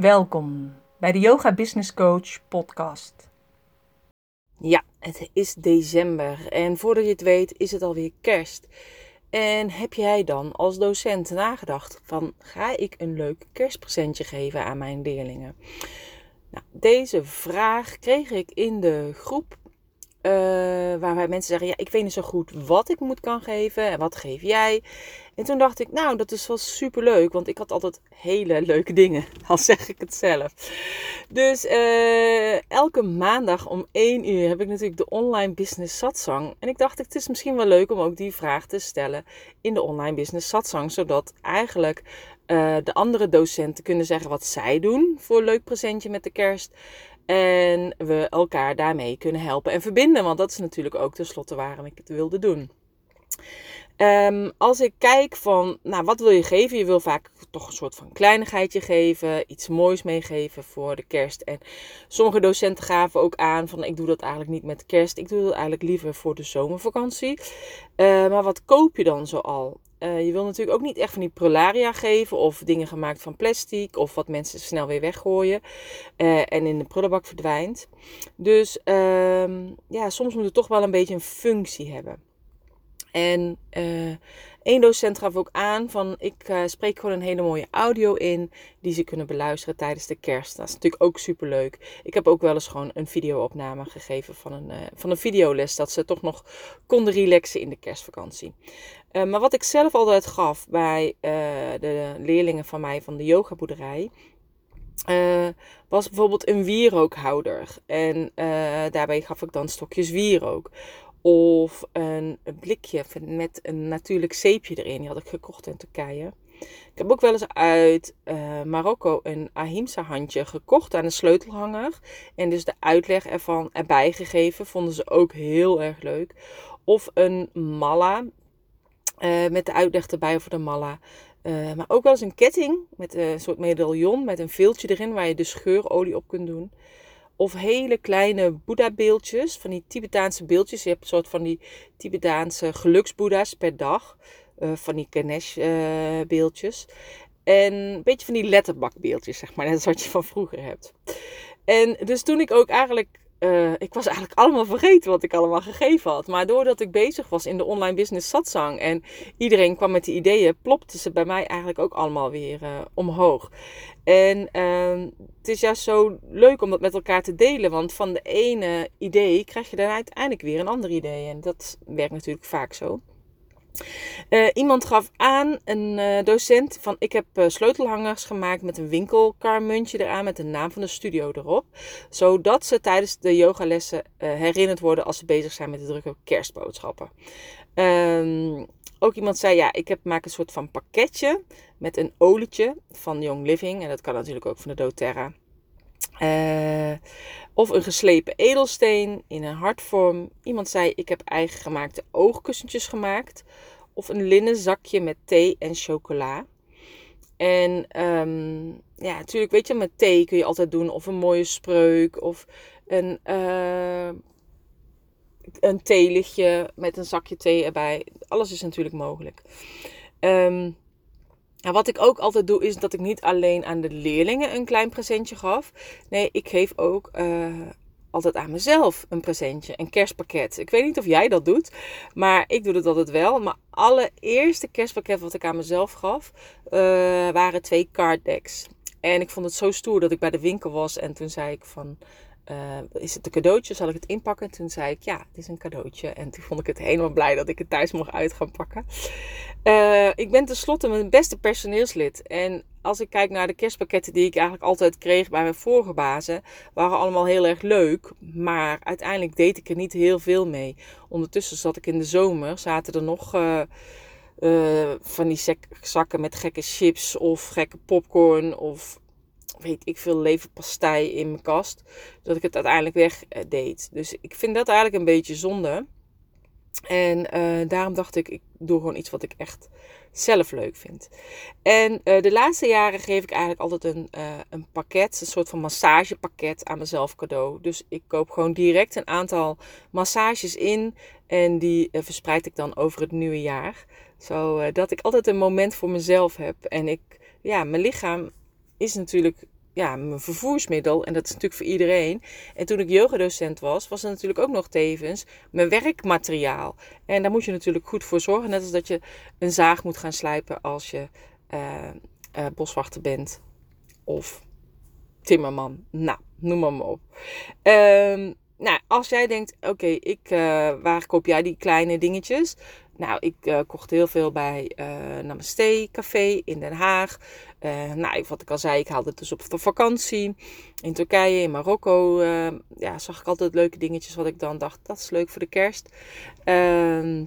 Welkom bij de Yoga Business Coach podcast. Ja, het is december en voordat je het weet is het alweer kerst. En heb jij dan als docent nagedacht van ga ik een leuk kerstpresentje geven aan mijn leerlingen? Nou, deze vraag kreeg ik in de groep uh, waarbij mensen zeggen: Ja, ik weet niet zo goed wat ik moet kan geven en wat geef jij. En toen dacht ik: Nou, dat is wel super leuk, want ik had altijd hele leuke dingen, al zeg ik het zelf. Dus uh, elke maandag om 1 uur heb ik natuurlijk de online business satsang. En ik dacht: Het is misschien wel leuk om ook die vraag te stellen in de online business satsang, zodat eigenlijk uh, de andere docenten kunnen zeggen wat zij doen voor een leuk presentje met de kerst. En we elkaar daarmee kunnen helpen en verbinden. Want dat is natuurlijk ook tenslotte waarom ik het wilde doen. Um, als ik kijk van, nou, wat wil je geven? Je wil vaak toch een soort van kleinigheidje geven, iets moois meegeven voor de kerst. En sommige docenten gaven ook aan van, ik doe dat eigenlijk niet met kerst, ik doe dat eigenlijk liever voor de zomervakantie. Uh, maar wat koop je dan zoal? Uh, je wil natuurlijk ook niet echt van die prolaria geven of dingen gemaakt van plastic of wat mensen snel weer weggooien uh, en in de prullenbak verdwijnt. Dus uh, ja, soms moet het toch wel een beetje een functie hebben. En één docent gaf ook aan van ik uh, spreek gewoon een hele mooie audio in die ze kunnen beluisteren tijdens de kerst. Dat is natuurlijk ook super leuk. Ik heb ook wel eens gewoon een videoopname gegeven van een, uh, van een videoles dat ze toch nog konden relaxen in de kerstvakantie. maar wat ik zelf altijd gaf bij de leerlingen van mij van de yogaboerderij uh, was bijvoorbeeld een wierookhouder. En daarbij gaf ik dan stokjes wierook. Of een, blikje met een natuurlijk zeepje erin. Die had ik gekocht in Turkije. Ik heb ook wel eens uit uh, Marokko een ahimsa handje gekocht aan een sleutelhanger. En dus de uitleg ervan erbij gegeven. Vonden ze ook heel erg leuk. Of een malla. Uh, met de uitleg erbij over de malla. Uh, maar ook wel eens een ketting met een soort medaillon met een veeltje erin waar je de scheurolie op kunt doen. Of hele kleine Boeddha-beeldjes, van die Tibetaanse beeldjes. Je hebt een soort van die Tibetaanse geluksboeddha's per dag. Uh, van die Ganesh-beeldjes. Uh, en een beetje van die letterbakbeeldjes, zeg maar. Net als wat je van vroeger hebt. En dus toen ik ook eigenlijk uh, ik was eigenlijk allemaal vergeten wat ik allemaal gegeven had. Maar doordat ik bezig was in de online business satsang en iedereen kwam met die ideeën, plopten ze bij mij eigenlijk ook allemaal weer uh, omhoog. En uh, het is juist zo leuk om dat met elkaar te delen, want van de ene idee krijg je dan uiteindelijk weer een ander idee. En dat werkt natuurlijk vaak zo. Uh, iemand gaf aan, een uh, docent, van ik heb uh, sleutelhangers gemaakt met een winkelkarmuntje eraan met de naam van de studio erop. Zodat ze tijdens de yogalessen herinnerd worden als ze bezig zijn met de drukke kerstboodschappen. Um, ook iemand zei, ja, ik heb, maak een soort van pakketje met een olietje van Young Living. En dat kan natuurlijk ook van de doTERRA. Uh, of een geslepen edelsteen in een hartvorm. Iemand zei: Ik heb eigen gemaakte oogkussentjes gemaakt. Of een linnen zakje met thee en chocola. En um, ja, natuurlijk, weet je, met thee kun je altijd doen. Of een mooie spreuk. Of een, uh, een theelichtje met een zakje thee erbij. Alles is natuurlijk mogelijk. Um, en wat ik ook altijd doe, is dat ik niet alleen aan de leerlingen een klein presentje gaf. Nee, ik geef ook uh, altijd aan mezelf een presentje, een kerstpakket. Ik weet niet of jij dat doet, maar ik doe dat altijd wel. Maar allereerste kerstpakket wat ik aan mezelf gaf, uh, waren twee card decks. En ik vond het zo stoer dat ik bij de winkel was en toen zei ik van... Uh, is het een cadeautje? Zal ik het inpakken? En toen zei ik, ja, het is een cadeautje. En toen vond ik het helemaal blij dat ik het thuis mocht uit gaan pakken. Uh, ik ben tenslotte mijn beste personeelslid. En als ik kijk naar de kerstpakketten die ik eigenlijk altijd kreeg bij mijn vorige bazen, waren allemaal heel erg leuk. Maar uiteindelijk deed ik er niet heel veel mee. Ondertussen zat ik in de zomer, zaten er nog... Uh, van die zakken met gekke chips of gekke popcorn of weet ik veel, leverpastei in mijn kast. Dat ik het uiteindelijk weg eh, deed. Dus ik vind dat eigenlijk een beetje zonde. En uh, daarom dacht ik, ik doe gewoon iets wat ik echt zelf leuk vind. En uh, de laatste jaren geef ik eigenlijk altijd een, een pakket, een soort van massagepakket aan mezelf cadeau. Dus ik koop gewoon direct een aantal massages in en die verspreid ik dan over het nieuwe jaar. Zodat ik altijd een moment voor mezelf heb. En ik, ja, mijn lichaam is natuurlijk ja, mijn vervoersmiddel. En dat is natuurlijk voor iedereen. En toen ik yogadocent was, was het natuurlijk ook nog tevens mijn werkmateriaal. En daar moet je natuurlijk goed voor zorgen. Net als dat je een zaag moet gaan slijpen als je uh, uh, boswachter bent. Of timmerman. Nou, noem maar, op. Um, nou, als jij denkt, oké, ik, uh, waar koop jij die kleine dingetjes? Nou, ik uh, kocht heel veel bij uh, Namaste Café in Den Haag. Nou, wat ik al zei, ik haalde het dus op de vakantie. In Turkije, in Marokko, ja, zag ik altijd leuke dingetjes wat ik dan dacht, dat is leuk voor de kerst. Ehm,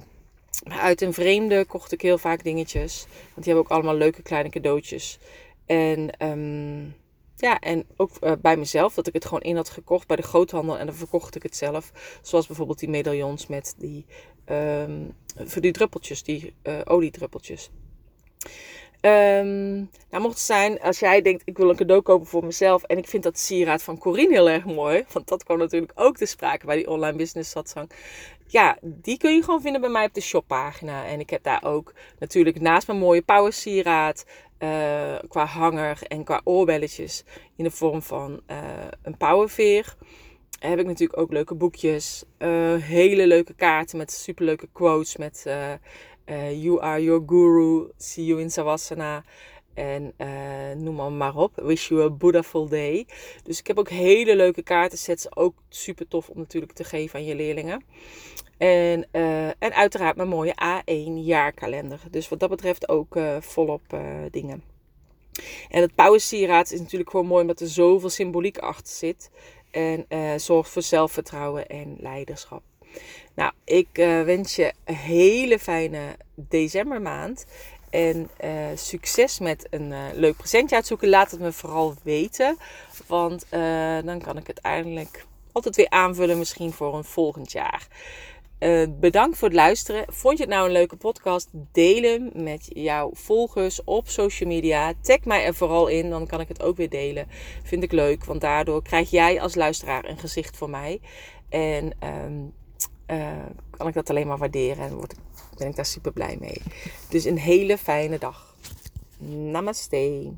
uit een vreemde kocht ik heel vaak dingetjes. Want die hebben ook allemaal leuke kleine cadeautjes. En... Um, ja, en ook uh, bij mezelf, dat ik het gewoon in had gekocht bij de groothandel en dan verkocht ik het zelf. Zoals bijvoorbeeld die medaillons met die, um, voor die druppeltjes, die uh, oliedruppeltjes. Um, nou, mocht het zijn, als jij denkt, ik wil een cadeau kopen voor mezelf en ik vind dat sieraad van Corine heel erg mooi, want dat kwam natuurlijk ook te sprake bij die online business satsang. Ja, die kun je gewoon vinden bij mij op de shoppagina. En ik heb daar ook natuurlijk naast mijn mooie power sieraad, uh, qua hanger en qua oorbelletjes in de vorm van uh, een powerveer. Heb ik natuurlijk ook leuke boekjes, uh, hele leuke kaarten met superleuke quotes met You are your guru, see you in Savasana. En noem maar, maar op. Wish you a Buddhaful day. Dus ik heb ook hele leuke kaartensets. Ook super tof om natuurlijk te geven aan je leerlingen. En, uh, en uiteraard mijn mooie A1 jaarkalender. Dus wat dat betreft ook uh, volop dingen. En het pauwensieraad is natuurlijk gewoon mooi omdat er zoveel symboliek achter zit. En zorgt voor zelfvertrouwen en leiderschap. Nou, ik wens je een hele fijne decembermaand. En succes met een leuk presentje uitzoeken. Laat het me vooral weten. Want dan kan ik het eindelijk altijd weer aanvullen misschien voor een volgend jaar. Bedankt voor het luisteren. Vond je het nou een leuke podcast? Deel hem met jouw volgers op social media. Tag mij er vooral in, dan kan ik het ook weer delen. Vind ik leuk, want daardoor krijg jij als luisteraar een gezicht voor mij. En uh, kan ik dat alleen maar waarderen en word, ben ik daar super blij mee. Dus een hele fijne dag. Namaste.